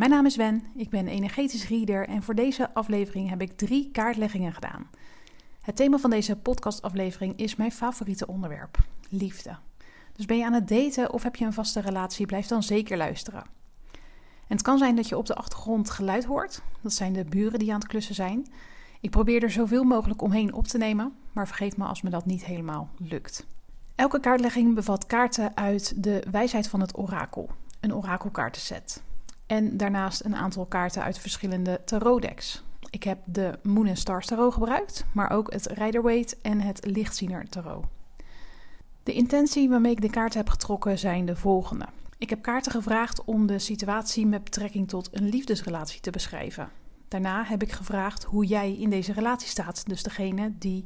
Mijn naam is Wen, ik ben energetisch reader en voor deze aflevering heb ik drie kaartleggingen gedaan. Het thema van deze podcastaflevering is mijn favoriete onderwerp: liefde. Dus ben je aan het daten of heb je een vaste relatie, blijf dan zeker luisteren. En het kan zijn dat je op de achtergrond geluid hoort. Dat zijn de buren die aan het klussen zijn. Ik probeer er zoveel mogelijk omheen op te nemen, maar vergeet me als me dat niet helemaal lukt. Elke kaartlegging bevat kaarten uit de wijsheid van het orakel, een orakelkaartenset. En daarnaast een aantal kaarten uit verschillende tarotdecks. Ik heb de Moon and Stars tarot gebruikt, maar ook het Rider-Waite en het Lichtziener tarot. De intentie waarmee ik de kaarten heb getrokken zijn de volgende. Ik heb kaarten gevraagd om de situatie met betrekking tot een liefdesrelatie te beschrijven. Daarna heb ik gevraagd hoe jij in deze relatie staat, dus degene die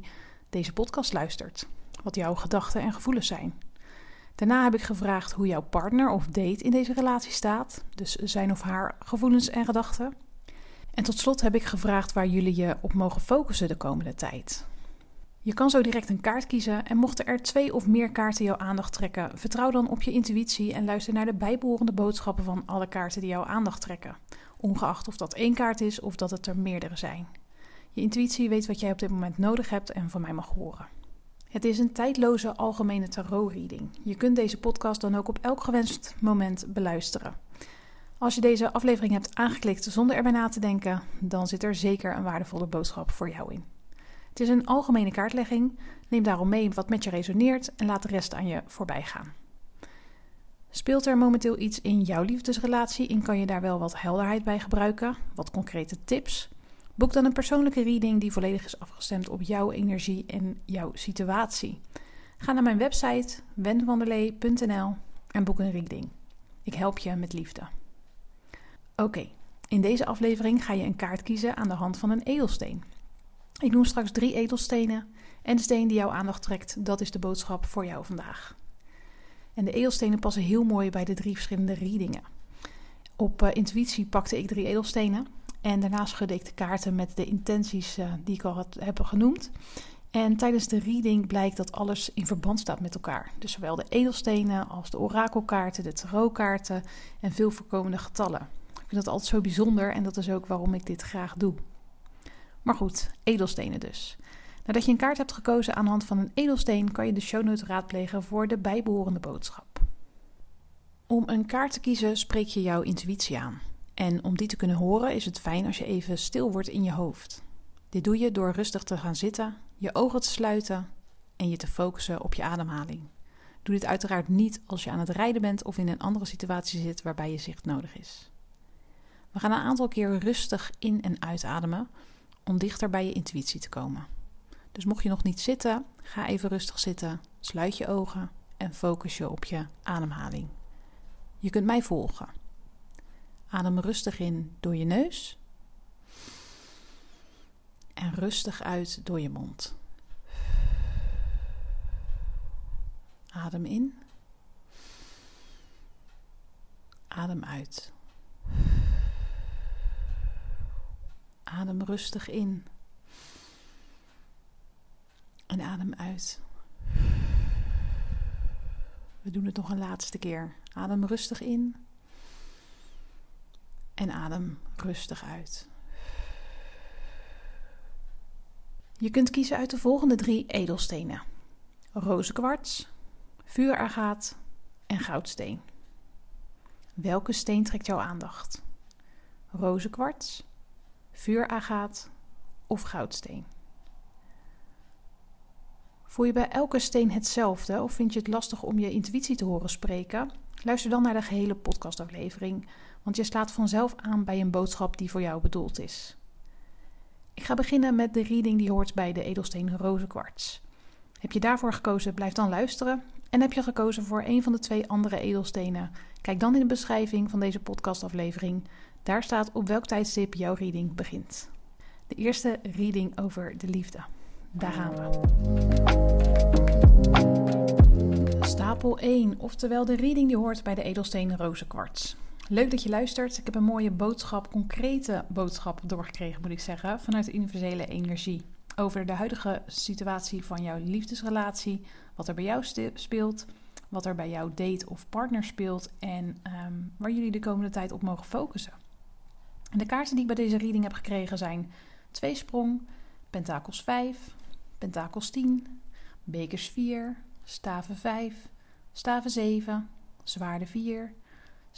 deze podcast luistert. Wat jouw gedachten en gevoelens zijn. Daarna heb ik gevraagd hoe jouw partner of date in deze relatie staat, dus zijn of haar gevoelens en gedachten. En tot slot heb ik gevraagd waar jullie je op mogen focussen de komende tijd. Je kan zo direct een kaart kiezen en mochten er twee of meer kaarten jouw aandacht trekken, vertrouw dan op je intuïtie en luister naar de bijbehorende boodschappen van alle kaarten die jouw aandacht trekken, ongeacht of dat één kaart is of dat het er meerdere zijn. Je intuïtie weet wat jij op dit moment nodig hebt en van mij mag horen. Het is een tijdloze algemene tarot-reading. Je kunt deze podcast dan ook op elk gewenst moment beluisteren. Als je deze aflevering hebt aangeklikt zonder erbij na te denken, dan zit er zeker een waardevolle boodschap voor jou in. Het is een algemene kaartlegging. Neem daarom mee wat met je resoneert en laat de rest aan je voorbij gaan. Speelt er momenteel iets in jouw liefdesrelatie en kan je daar wel wat helderheid bij gebruiken? Wat concrete tips? Boek dan een persoonlijke reading die volledig is afgestemd op jouw energie en jouw situatie. Ga naar mijn website wenvanderlee.nl en boek een reading. Ik help je met liefde. Oké, in deze aflevering ga je een kaart kiezen aan de hand van een edelsteen. Ik noem straks drie edelstenen en de steen die jouw aandacht trekt, dat is de boodschap voor jou vandaag. En de edelstenen passen heel mooi bij de drie verschillende readingen. Op uh, intuïtie pakte ik drie edelstenen en daarna schudde ik de kaarten met de intenties uh, die ik al had, heb genoemd. En tijdens de reading blijkt dat alles in verband staat met elkaar. Dus zowel de edelstenen als de orakelkaarten, de tarotkaarten en veel voorkomende getallen. Ik vind dat altijd zo bijzonder en dat is ook waarom ik dit graag doe. Maar goed, edelstenen dus. Nadat je een kaart hebt gekozen aan de hand van een edelsteen, kan je de shownotes raadplegen voor de bijbehorende boodschap. Om een kaart te kiezen spreek je jouw intuïtie aan. En om die te kunnen horen is het fijn als je even stil wordt in je hoofd. Dit doe je door rustig te gaan zitten, je ogen te sluiten en je te focussen op je ademhaling. Doe dit uiteraard niet als je aan het rijden bent of in een andere situatie zit waarbij je zicht nodig is. We gaan een aantal keer rustig in- en uitademen om dichter bij je intuïtie te komen. Dus mocht je nog niet zitten, ga even rustig zitten, sluit je ogen en focus je op je ademhaling. Je kunt mij volgen. Adem rustig in door je neus en rustig uit door je mond. Adem in. Adem uit. Adem rustig in. En adem uit. We doen het nog een laatste keer. Adem rustig in. En adem rustig uit. Je kunt kiezen uit de volgende drie edelstenen: rozenkwarts, vuuragaat en goudsteen. Welke steen trekt jouw aandacht? Rozenkwarts, vuuragaat of goudsteen? Voel je bij elke steen hetzelfde of vind je het lastig om je intuïtie te horen spreken? Luister dan naar de gehele podcastaflevering, want je slaat vanzelf aan bij een boodschap die voor jou bedoeld is. Ik ga beginnen met de reading die hoort bij de edelsteen rozenkwarts. Heb je daarvoor gekozen, blijf dan luisteren. En heb je gekozen voor een van de twee andere edelstenen, kijk dan in de beschrijving van deze podcastaflevering. Daar staat op welk tijdstip jouw reading begint. De eerste reading over de liefde. Daar gaan we. Stapel 1, oftewel de reading die hoort bij de edelsteen rozenkwarts. Leuk dat je luistert. Ik heb een mooie boodschap, concrete boodschap doorgekregen, moet ik zeggen, vanuit de universele energie. Over de huidige situatie van jouw liefdesrelatie, wat er bij jou speelt, wat er bij jouw date of partner speelt en ehm, waar jullie de komende tijd op mogen focussen. En de kaarten die ik bij deze reading heb gekregen zijn tweesprong, pentakels 5, pentakels 10, bekers 4, staven 5, staven 7, zwaarde 4,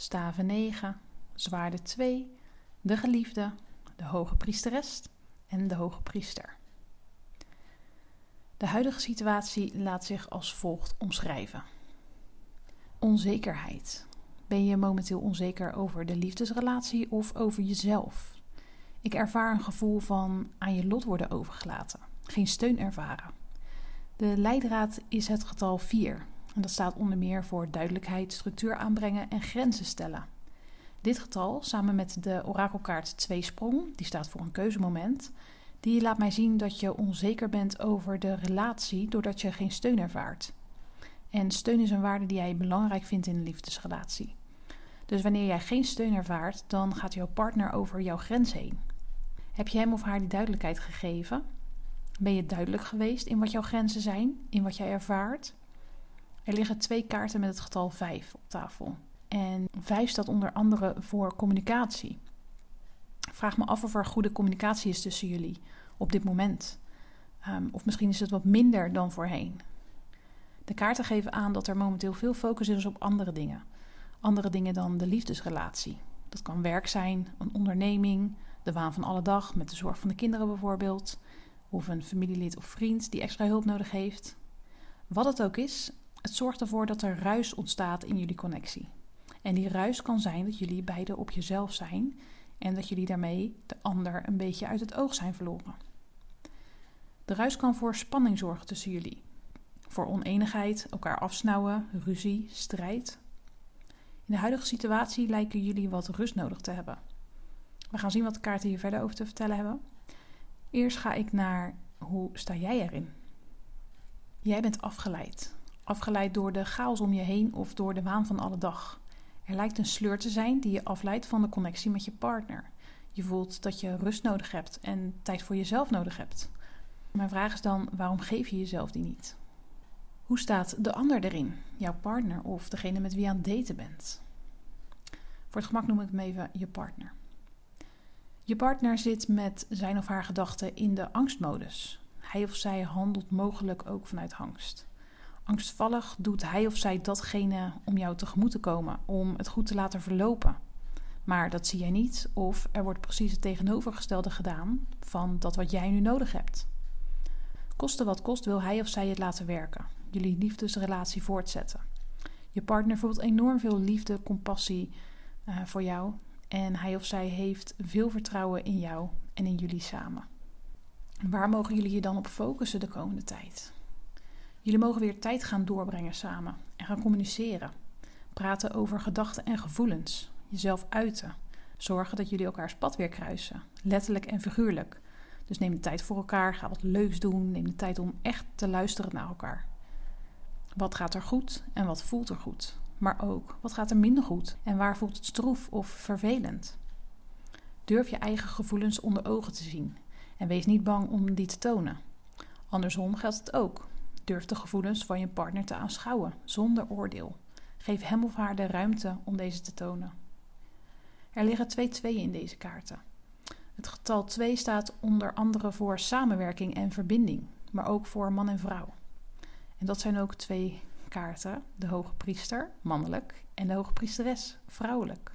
staven 9, zwaarde 2, de geliefde, de hoge priesteres en de hoge priester. De huidige situatie laat zich als volgt omschrijven. Onzekerheid. Ben je momenteel onzeker over de liefdesrelatie of over jezelf? Ik ervaar een gevoel van aan je lot worden overgelaten, geen steun ervaren. De leidraad is het getal 4 en dat staat onder meer voor duidelijkheid, structuur aanbrengen en grenzen stellen. Dit getal, samen met de orakelkaart 2 sprong, die staat voor een keuzemoment, die laat mij zien dat je onzeker bent over de relatie doordat je geen steun ervaart. En steun is een waarde die jij belangrijk vindt in een liefdesrelatie. Dus wanneer jij geen steun ervaart, dan gaat jouw partner over jouw grens heen. Heb je hem of haar die duidelijkheid gegeven? Ben je duidelijk geweest in wat jouw grenzen zijn, in wat jij ervaart? Er liggen twee kaarten met het getal 5 op tafel. En 5 staat onder andere voor communicatie. Vraag me af of er goede communicatie is tussen jullie op dit moment. Ehm, of misschien is het wat minder dan voorheen. De kaarten geven aan dat er momenteel veel focus is op andere dingen. Andere dingen dan de liefdesrelatie. Dat kan werk zijn, een onderneming, de waan van alle dag met de zorg van de kinderen bijvoorbeeld. Of een familielid of vriend die extra hulp nodig heeft. Wat het ook is, het zorgt ervoor dat er ruis ontstaat in jullie connectie. En die ruis kan zijn dat jullie beiden op jezelf zijn en dat jullie daarmee de ander een beetje uit het oog zijn verloren. De ruis kan voor spanning zorgen tussen jullie. Voor oneenigheid, elkaar afsnauwen, ruzie, strijd. In de huidige situatie lijken jullie wat rust nodig te hebben. We gaan zien wat de kaarten hier verder over te vertellen hebben. Eerst ga ik naar hoe sta jij erin? Jij bent afgeleid. Afgeleid door de chaos om je heen of door de waan van alle dag. Er lijkt een sleur te zijn die je afleidt van de connectie met je partner. Je voelt dat je rust nodig hebt en tijd voor jezelf nodig hebt. Mijn vraag is dan: waarom geef je jezelf die niet? Hoe staat de ander erin? Jouw partner of degene met wie je aan het daten bent? Voor het gemak noem ik hem even je partner. Je partner zit met zijn of haar gedachten in de angstmodus. Hij of zij handelt mogelijk ook vanuit angst. Angstvallig doet hij of zij datgene om jou tegemoet te komen, om het goed te laten verlopen. Maar dat zie jij niet, of er wordt precies het tegenovergestelde gedaan van dat wat jij nu nodig hebt. Koste wat kost wil hij of zij het laten werken, jullie liefdesrelatie voortzetten. Je partner voelt enorm veel liefde, compassie uh, voor jou en hij of zij heeft veel vertrouwen in jou en in jullie samen. Waar mogen jullie je dan op focussen de komende tijd? Jullie mogen weer tijd gaan doorbrengen samen en gaan communiceren. Praten over gedachten en gevoelens. Jezelf uiten. Zorgen dat jullie elkaars pad weer kruisen. Letterlijk en figuurlijk. Dus neem de tijd voor elkaar. Ga wat leuks doen. Neem de tijd om echt te luisteren naar elkaar. Wat gaat er goed en wat voelt er goed? Maar ook wat gaat er minder goed en waar voelt het stroef of vervelend? Durf je eigen gevoelens onder ogen te zien en wees niet bang om die te tonen. Andersom geldt het ook. Durf de gevoelens van je partner te aanschouwen, zonder oordeel. Geef hem of haar de ruimte om deze te tonen. Er liggen twee tweeën in deze kaarten. Het getal 2 staat onder andere voor samenwerking en verbinding, maar ook voor man en vrouw. En dat zijn ook twee kaarten: de hoge priester, mannelijk, en de hoge priesteres, vrouwelijk.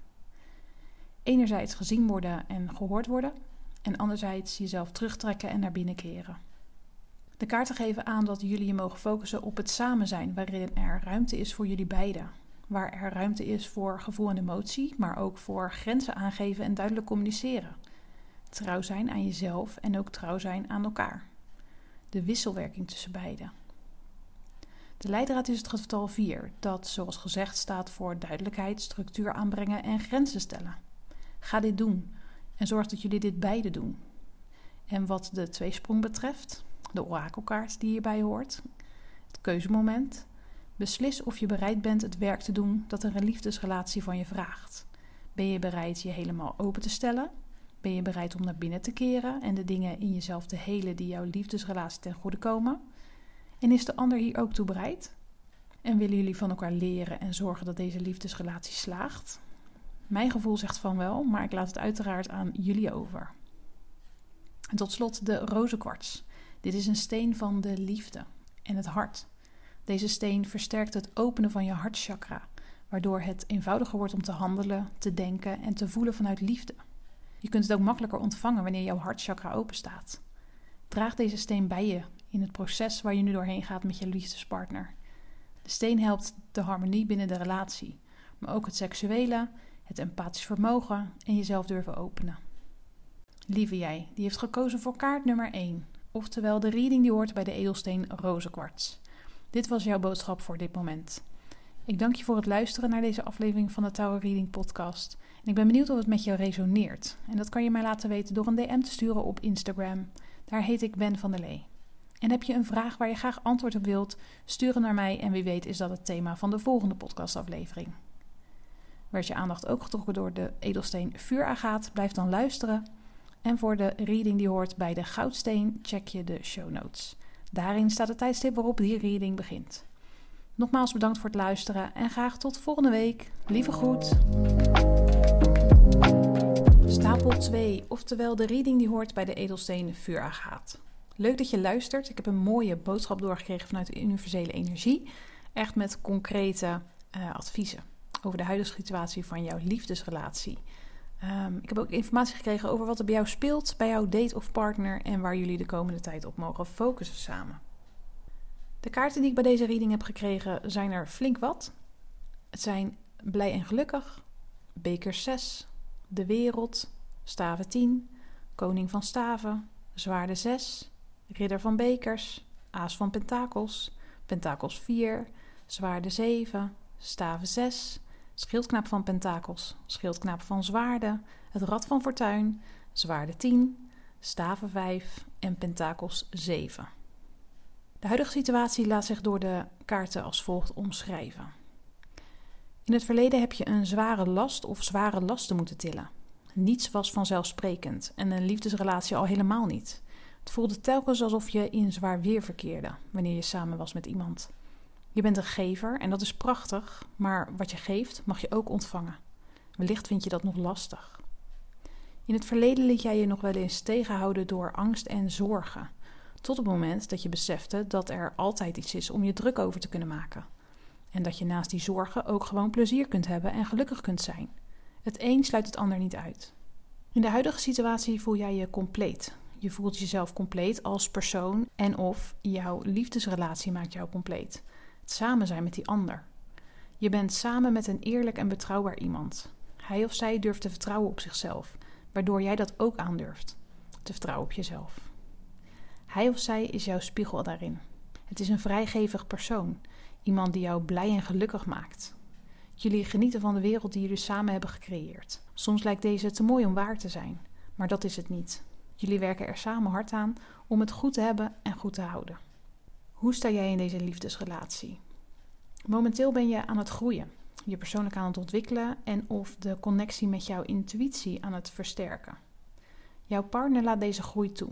Enerzijds gezien worden en gehoord worden, en anderzijds jezelf terugtrekken en naar binnen keren. De kaarten geven aan dat jullie je mogen focussen op het samen zijn, waarin er ruimte is voor jullie beiden. Waar er ruimte is voor gevoel en emotie, maar ook voor grenzen aangeven en duidelijk communiceren. Trouw zijn aan jezelf en ook trouw zijn aan elkaar. De wisselwerking tussen beiden. De leidraad is het getal 4, dat zoals gezegd staat voor duidelijkheid, structuur aanbrengen en grenzen stellen. Ga dit doen en zorg dat jullie dit beide doen. En wat de tweesprong betreft, de orakelkaart die hierbij hoort, het keuzemoment, beslis of je bereid bent het werk te doen dat een liefdesrelatie van je vraagt. Ben je bereid je helemaal open te stellen? Ben je bereid om naar binnen te keren en de dingen in jezelf te helen die jouw liefdesrelatie ten goede komen? En is de ander hier ook toe bereid? En willen jullie van elkaar leren en zorgen dat deze liefdesrelatie slaagt? Mijn gevoel zegt van wel, maar ik laat het uiteraard aan jullie over. En tot slot de rozenkwarts. Dit is een steen van de liefde en het hart. Deze steen versterkt het openen van je hartchakra, waardoor het eenvoudiger wordt om te handelen, te denken en te voelen vanuit liefde. Je kunt het ook makkelijker ontvangen wanneer jouw hartchakra open staat. Draag deze steen bij je in het proces waar je nu doorheen gaat met je liefdespartner. De steen helpt de harmonie binnen de relatie, maar ook het seksuele, het empathisch vermogen en jezelf durven openen. Lieve jij, die heeft gekozen voor kaart nummer 1, oftewel de reading die hoort bij de edelsteen rozenkwarts. Dit was jouw boodschap voor dit moment. Ik dank je voor het luisteren naar deze aflevering van de Tower Reading Podcast. En ik ben benieuwd of het met jou resoneert. En dat kan je mij laten weten door een DM te sturen op Instagram. Daar heet ik Ben van der Lee. En heb je een vraag waar je graag antwoord op wilt, stuur hem naar mij en wie weet is dat het thema van de volgende podcastaflevering. Werd je aandacht ook getrokken door de edelsteen vuuragaat, blijf dan luisteren. En voor de reading die hoort bij de goudsteen, check je de show notes. Daarin staat het tijdstip waarop die reading begint. Nogmaals bedankt voor het luisteren en graag tot volgende week. Lieve groet. Stapel 2, oftewel de reading die hoort bij de edelsteen vuuragaat. Leuk dat je luistert. Ik heb een mooie boodschap doorgekregen vanuit de universele energie. Echt met concrete uh, adviezen over de huidige situatie van jouw liefdesrelatie. Um, ik heb ook informatie gekregen over wat er bij jou speelt, bij jouw date of partner en waar jullie de komende tijd op mogen focussen samen. De kaarten die ik bij deze reading heb gekregen zijn er flink wat. Het zijn blij en gelukkig, beker 6, de wereld, staven 10, koning van staven, zwaarde 6, ridder van bekers, aas van pentakels, pentakels 4, zwaarde 7, staven 6, schildknaap van pentakels, schildknaap van zwaarden, het rad van fortuin, zwaarde 10, staven 5 en pentakels 7. De huidige situatie laat zich door de kaarten als volgt omschrijven. In het verleden heb je een zware last of zware lasten moeten tillen. Niets was vanzelfsprekend en een liefdesrelatie al helemaal niet. Het voelde telkens alsof je in zwaar weer verkeerde wanneer je samen was met iemand. Je bent een gever en dat is prachtig, maar wat je geeft mag je ook ontvangen. Wellicht vind je dat nog lastig. In het verleden liet jij je nog wel eens tegenhouden door angst en zorgen, tot het moment dat je besefte dat er altijd iets is om je druk over te kunnen maken. En dat je naast die zorgen ook gewoon plezier kunt hebben en gelukkig kunt zijn. Het een sluit het ander niet uit. In de huidige situatie voel jij je compleet. Je voelt jezelf compleet als persoon en of jouw liefdesrelatie maakt jou compleet samen zijn met die ander. Je bent samen met een eerlijk en betrouwbaar iemand. Hij of zij durft te vertrouwen op zichzelf, waardoor jij dat ook aandurft. Te vertrouwen op jezelf. Hij of zij is jouw spiegel daarin. Het is een vrijgevig persoon, iemand die jou blij en gelukkig maakt. Jullie genieten van de wereld die jullie samen hebben gecreëerd. Soms lijkt deze te mooi om waar te zijn, maar dat is het niet. Jullie werken er samen hard aan om het goed te hebben en goed te houden. Hoe sta jij in deze liefdesrelatie? Momenteel ben je aan het groeien, je persoonlijk aan het ontwikkelen en of de connectie met jouw intuïtie aan het versterken. Jouw partner laat deze groei toe.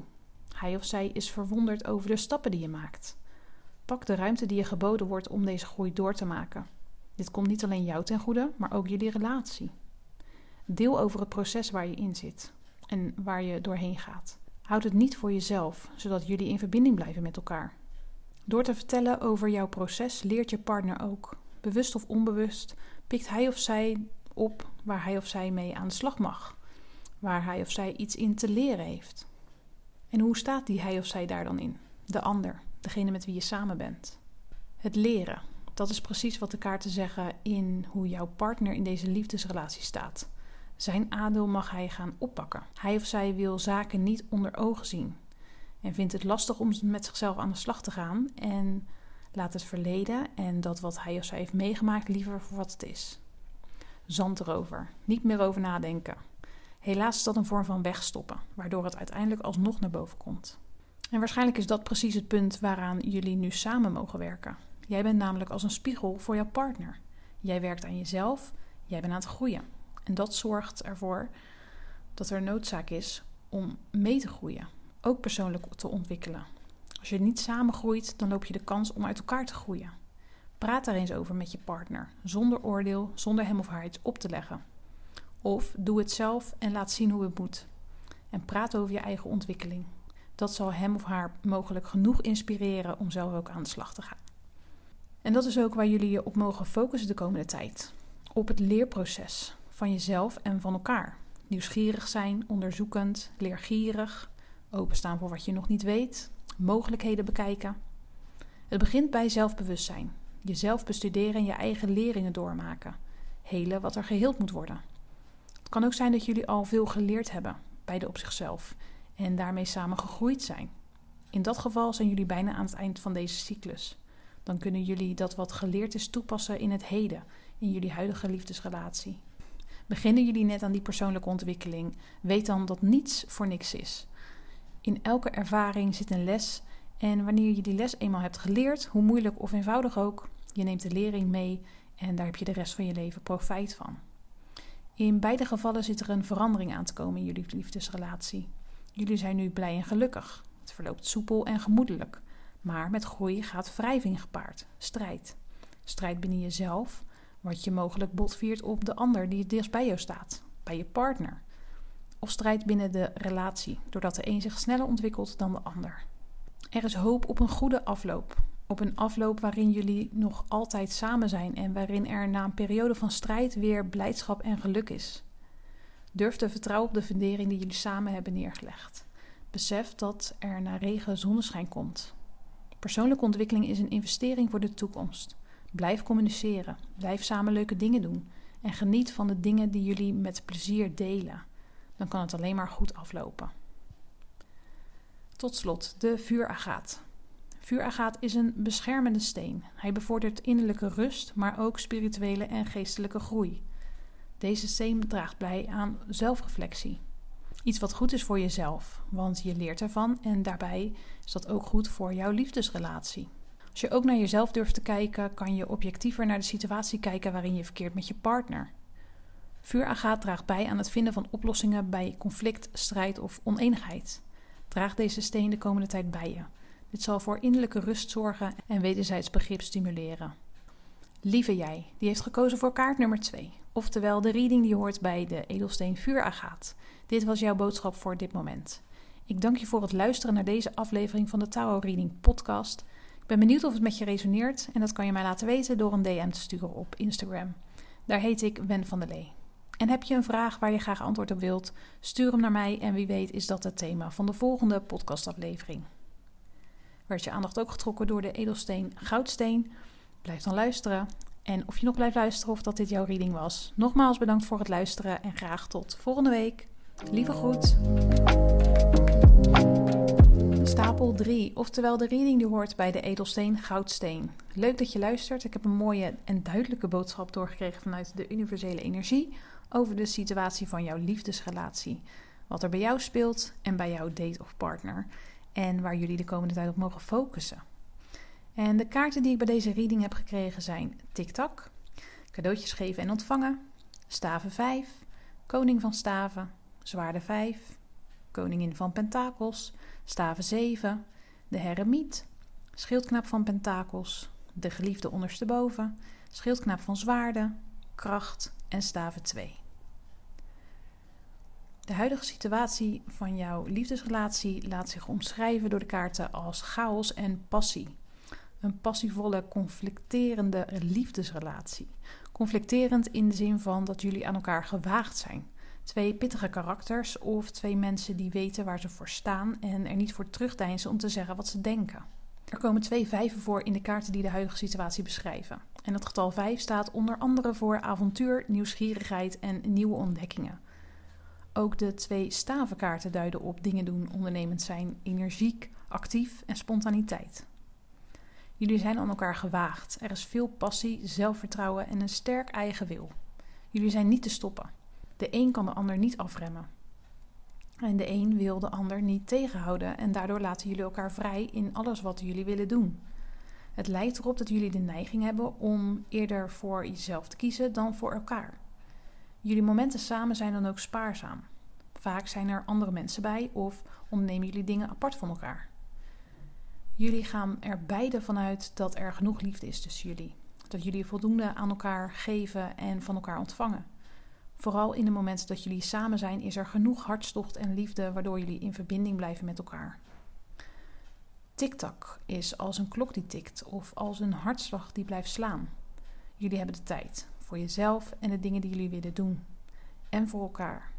Hij of zij is verwonderd over de stappen die je maakt. Pak de ruimte die je geboden wordt om deze groei door te maken. Dit komt niet alleen jou ten goede, maar ook jullie relatie. Deel over het proces waar je in zit en waar je doorheen gaat. Houd het niet voor jezelf, zodat jullie in verbinding blijven met elkaar. Door te vertellen over jouw proces leert je partner ook, bewust of onbewust, pikt hij of zij op waar hij of zij mee aan de slag mag, waar hij of zij iets in te leren heeft. En hoe staat die hij of zij daar dan in? De ander, degene met wie je samen bent. Het leren, dat is precies wat de kaarten zeggen in hoe jouw partner in deze liefdesrelatie staat. Zijn aandeel mag hij gaan oppakken. Hij of zij wil zaken niet onder ogen zien. En vindt het lastig om met zichzelf aan de slag te gaan. En laat het verleden en dat wat hij of zij heeft meegemaakt liever voor wat het is. Zand erover. Niet meer over nadenken. Helaas is dat een vorm van wegstoppen, waardoor het uiteindelijk alsnog naar boven komt. En waarschijnlijk is dat precies het punt waaraan jullie nu samen mogen werken. Jij bent namelijk als een spiegel voor jouw partner. Jij werkt aan jezelf, jij bent aan het groeien. En dat zorgt ervoor dat er noodzaak is om mee te groeien, ook persoonlijk te ontwikkelen. Als je niet samen groeit, dan loop je de kans om uit elkaar te groeien. Praat daar eens over met je partner, zonder oordeel, zonder hem of haar iets op te leggen. Of doe het zelf en laat zien hoe het moet. En praat over je eigen ontwikkeling. Dat zal hem of haar mogelijk genoeg inspireren om zelf ook aan de slag te gaan. En dat is ook waar jullie je op mogen focussen de komende tijd. Op het leerproces van jezelf en van elkaar. Nieuwsgierig zijn, onderzoekend, leergierig, openstaan voor wat je nog niet weet, mogelijkheden bekijken. Het begint bij zelfbewustzijn. Jezelf bestuderen en je eigen leringen doormaken. Helen wat er geheeld moet worden. Het kan ook zijn dat jullie al veel geleerd hebben, beide op zichzelf, en daarmee samen gegroeid zijn. In dat geval zijn jullie bijna aan het eind van deze cyclus. Dan kunnen jullie dat wat geleerd is toepassen in het heden, in jullie huidige liefdesrelatie. Beginnen jullie net aan die persoonlijke ontwikkeling, weet dan dat niets voor niks is. In elke ervaring zit een les en wanneer je die les eenmaal hebt geleerd, hoe moeilijk of eenvoudig ook, je neemt de lering mee en daar heb je de rest van je leven profijt van. In beide gevallen zit er een verandering aan te komen in jullie liefdesrelatie. Jullie zijn nu blij en gelukkig. Het verloopt soepel en gemoedelijk. Maar met groei gaat wrijving gepaard, strijd. Strijd binnen jezelf, wat je mogelijk botviert op de ander die dichtst bij jou staat, bij je partner. Of strijd binnen de relatie, doordat de een zich sneller ontwikkelt dan de ander. Er is hoop op een goede afloop. Op een afloop waarin jullie nog altijd samen zijn en waarin er na een periode van strijd weer blijdschap en geluk is. Durf te vertrouwen op de fundering die jullie samen hebben neergelegd. Besef dat er na regen zonneschijn komt. Persoonlijke ontwikkeling is een investering voor de toekomst. Blijf communiceren, blijf samen leuke dingen doen en geniet van de dingen die jullie met plezier delen. Dan kan het alleen maar goed aflopen. Tot slot, de vuuragaat. Vuuragaat is een beschermende steen. Hij bevordert innerlijke rust, maar ook spirituele en geestelijke groei. Deze steen draagt bij aan zelfreflectie. Iets wat goed is voor jezelf, want je leert ervan en daarbij is dat ook goed voor jouw liefdesrelatie. Als je ook naar jezelf durft te kijken, kan je objectiever naar de situatie kijken waarin je verkeert met je partner. Vuuragaat draagt bij aan het vinden van oplossingen bij conflict, strijd of oneenigheid. Draag deze steen de komende tijd bij je. Dit zal voor innerlijke rust zorgen en wederzijds begrip stimuleren. Lieve jij, die heeft gekozen voor kaart nummer 2, oftewel de reading die hoort bij de edelsteen vuuragaat. Dit was jouw boodschap voor dit moment. Ik dank je voor het luisteren naar deze aflevering van de Tarot Reading podcast. Ik ben benieuwd of het met je resoneert en dat kan je mij laten weten door een DM te sturen op Instagram. Daar heet ik Wen van der Lee. En heb je een vraag waar je graag antwoord op wilt, stuur hem naar mij en wie weet is dat het thema van de volgende podcastaflevering. Werd je aandacht ook getrokken door de edelsteen goudsteen? Blijf dan luisteren. En of je nog blijft luisteren of dat dit jouw reading was. Nogmaals bedankt voor het luisteren en graag tot volgende week. Lieve groet. Stapel 3, oftewel de reading die hoort bij de edelsteen goudsteen. Leuk dat je luistert. Ik heb een mooie en duidelijke boodschap doorgekregen vanuit de universele energie over de situatie van jouw liefdesrelatie. Wat er bij jou speelt en bij jouw date of partner. En waar jullie de komende tijd op mogen focussen. En de kaarten die ik bij deze reading heb gekregen zijn TikTok, cadeautjes geven en ontvangen, staven 5, koning van staven, zwaarde 5, koningin van pentakels, staven 7, de heremiet, schildknaap van pentakels, de geliefde ondersteboven, schildknaap van zwaarden, kracht en staven 2. De huidige situatie van jouw liefdesrelatie laat zich omschrijven door de kaarten als chaos en passie. Een passievolle, conflicterende liefdesrelatie. Conflicterend in de zin van dat jullie aan elkaar gewaagd zijn. Twee pittige karakters of twee mensen die weten waar ze voor staan en er niet voor terugdeinzen om te zeggen wat ze denken. Er komen twee vijven voor in de kaarten die de huidige situatie beschrijven. En het getal 5 staat onder andere voor avontuur, nieuwsgierigheid en nieuwe ontdekkingen. Ook de twee stavenkaarten duiden op dingen doen, ondernemend zijn, energiek, actief en spontaniteit. Jullie zijn aan elkaar gewaagd. Er is veel passie, zelfvertrouwen en een sterk eigen wil. Jullie zijn niet te stoppen. De een kan de ander niet afremmen. En de een wil de ander niet tegenhouden en daardoor laten jullie elkaar vrij in alles wat jullie willen doen. Het lijkt erop dat jullie de neiging hebben om eerder voor jezelf te kiezen dan voor elkaar. Jullie momenten samen zijn dan ook spaarzaam. Vaak zijn er andere mensen bij of ondernemen jullie dingen apart van elkaar. Jullie gaan er beide vanuit dat er genoeg liefde is tussen jullie. Dat jullie voldoende aan elkaar geven en van elkaar ontvangen. Vooral in de momenten dat jullie samen zijn, is er genoeg hartstocht en liefde waardoor jullie in verbinding blijven met elkaar. Tik-tak is als een klok die tikt of als een hartslag die blijft slaan. Jullie hebben de tijd voor jezelf en de dingen die jullie willen doen. En voor elkaar.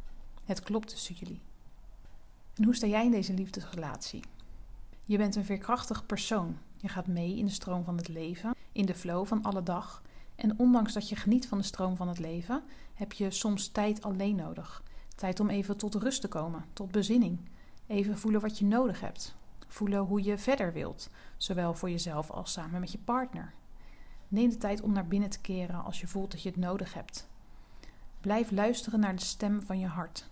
Het klopt tussen jullie. En hoe sta jij in deze liefdesrelatie? Je bent een veerkrachtig persoon. Je gaat mee in de stroom van het leven, in de flow van alle dag. En ondanks dat je geniet van de stroom van het leven, heb je soms tijd alleen nodig. Tijd om even tot rust te komen, tot bezinning. Even voelen wat je nodig hebt. Voelen hoe je verder wilt, zowel voor jezelf als samen met je partner. Neem de tijd om naar binnen te keren als je voelt dat je het nodig hebt. Blijf luisteren naar de stem van je hart.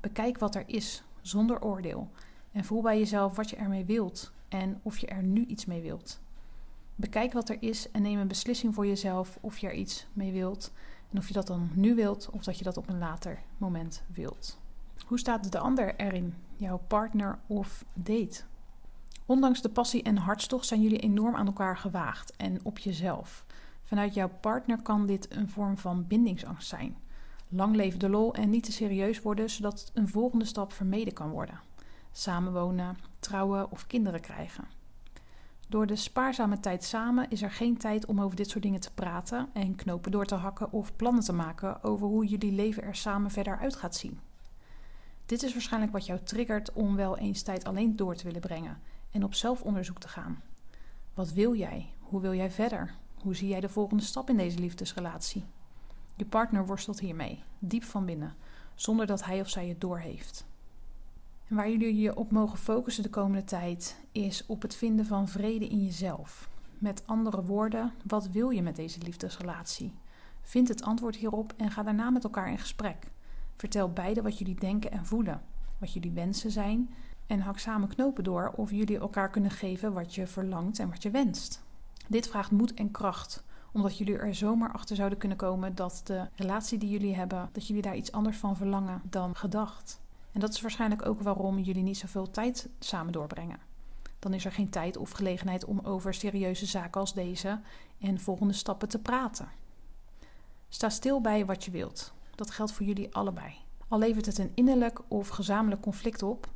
Bekijk wat er is, zonder oordeel. En voel bij jezelf wat je ermee wilt en of je er nu iets mee wilt. Bekijk wat er is en neem een beslissing voor jezelf of je er iets mee wilt. En of je dat dan nu wilt of dat je dat op een later moment wilt. Hoe staat de ander erin, jouw partner of date? Ondanks de passie en hartstocht zijn jullie enorm aan elkaar gewaagd en op jezelf. Vanuit jouw partner kan dit een vorm van bindingsangst zijn. Lang leven de lol en niet te serieus worden, zodat een volgende stap vermeden kan worden. Samenwonen, trouwen of kinderen krijgen. Door de spaarzame tijd samen is er geen tijd om over dit soort dingen te praten en knopen door te hakken of plannen te maken over hoe jullie leven er samen verder uit gaat zien. Dit is waarschijnlijk wat jou triggert om wel eens tijd alleen door te willen brengen en op zelfonderzoek te gaan. Wat wil jij? Hoe wil jij verder? Hoe zie jij de volgende stap in deze liefdesrelatie? Je partner worstelt hiermee, diep van binnen, zonder dat hij of zij het doorheeft. En waar jullie je op mogen focussen de komende tijd is op het vinden van vrede in jezelf. Met andere woorden, wat wil je met deze liefdesrelatie? Vind het antwoord hierop en ga daarna met elkaar in gesprek. Vertel beide wat jullie denken en voelen, wat jullie wensen zijn en hak samen knopen door of jullie elkaar kunnen geven wat je verlangt en wat je wenst. Dit vraagt moed en kracht, omdat jullie er zomaar achter zouden kunnen komen dat de relatie die jullie hebben, dat jullie daar iets anders van verlangen dan gedacht. En dat is waarschijnlijk ook waarom jullie niet zoveel tijd samen doorbrengen. Dan is er geen tijd of gelegenheid om over serieuze zaken als deze en volgende stappen te praten. Sta stil bij wat je wilt. Dat geldt voor jullie allebei. Al levert het een innerlijk of gezamenlijk conflict op,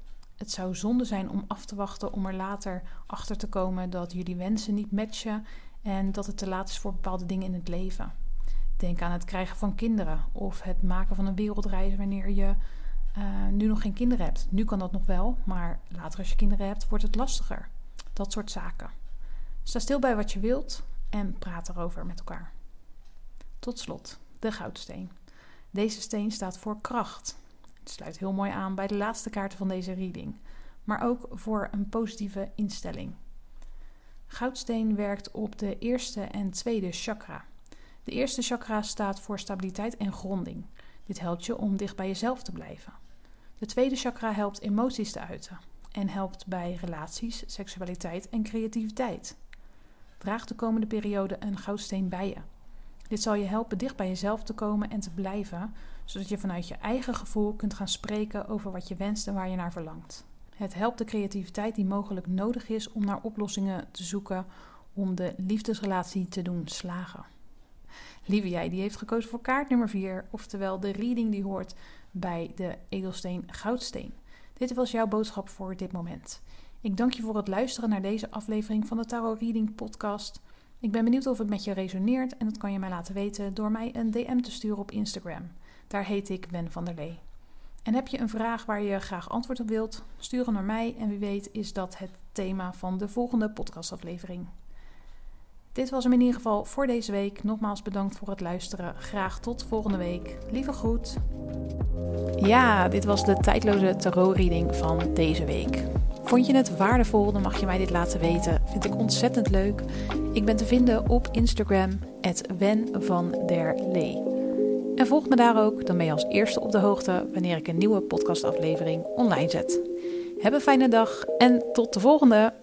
het zou zonde zijn om af te wachten om er later achter te komen dat jullie wensen niet matchen en dat het te laat is voor bepaalde dingen in het leven. Denk aan het krijgen van kinderen of het maken van een wereldreis wanneer je uh, nu nog geen kinderen hebt. Nu kan dat nog wel, maar later als je kinderen hebt, wordt het lastiger. Dat soort zaken. Sta stil bij wat je wilt en praat erover met elkaar. Tot slot, de goudsteen. Deze steen staat voor kracht. Het sluit heel mooi aan bij de laatste kaarten van deze reading, maar ook voor een positieve instelling. Goudsteen werkt op de eerste en tweede chakra. De eerste chakra staat voor stabiliteit en gronding. Dit helpt je om dicht bij jezelf te blijven. De tweede chakra helpt emoties te uiten en helpt bij relaties, seksualiteit en creativiteit. Draag de komende periode een goudsteen bij je. Dit zal je helpen dicht bij jezelf te komen en te blijven, zodat je vanuit je eigen gevoel kunt gaan spreken over wat je wenst en waar je naar verlangt. Het helpt de creativiteit die mogelijk nodig is om naar oplossingen te zoeken om de liefdesrelatie te doen slagen. Lieve jij, die heeft gekozen voor kaart nummer 4, oftewel de reading die hoort bij de edelsteen goudsteen. Dit was jouw boodschap voor dit moment. Ik dank je voor het luisteren naar deze aflevering van de Tarot Reading Podcast. Ik ben benieuwd of het met je resoneert en dat kan je mij laten weten door mij een DM te sturen op Instagram. Daar heet ik Ben van der Lee. En heb je een vraag waar je graag antwoord op wilt, stuur hem naar mij en wie weet is dat het thema van de volgende podcastaflevering. Dit was hem in ieder geval voor deze week. Nogmaals bedankt voor het luisteren. Graag tot volgende week. Lieve groet. Ja, dit was de tijdloze tarot-reading van deze week. Vond je het waardevol, dan mag je mij dit laten weten. Vind ik ontzettend leuk. Ik ben te vinden op Instagram, Wen van der Lee. En volg me daar ook, dan ben je als eerste op de hoogte wanneer ik een nieuwe podcastaflevering online zet. Heb een fijne dag en tot de volgende!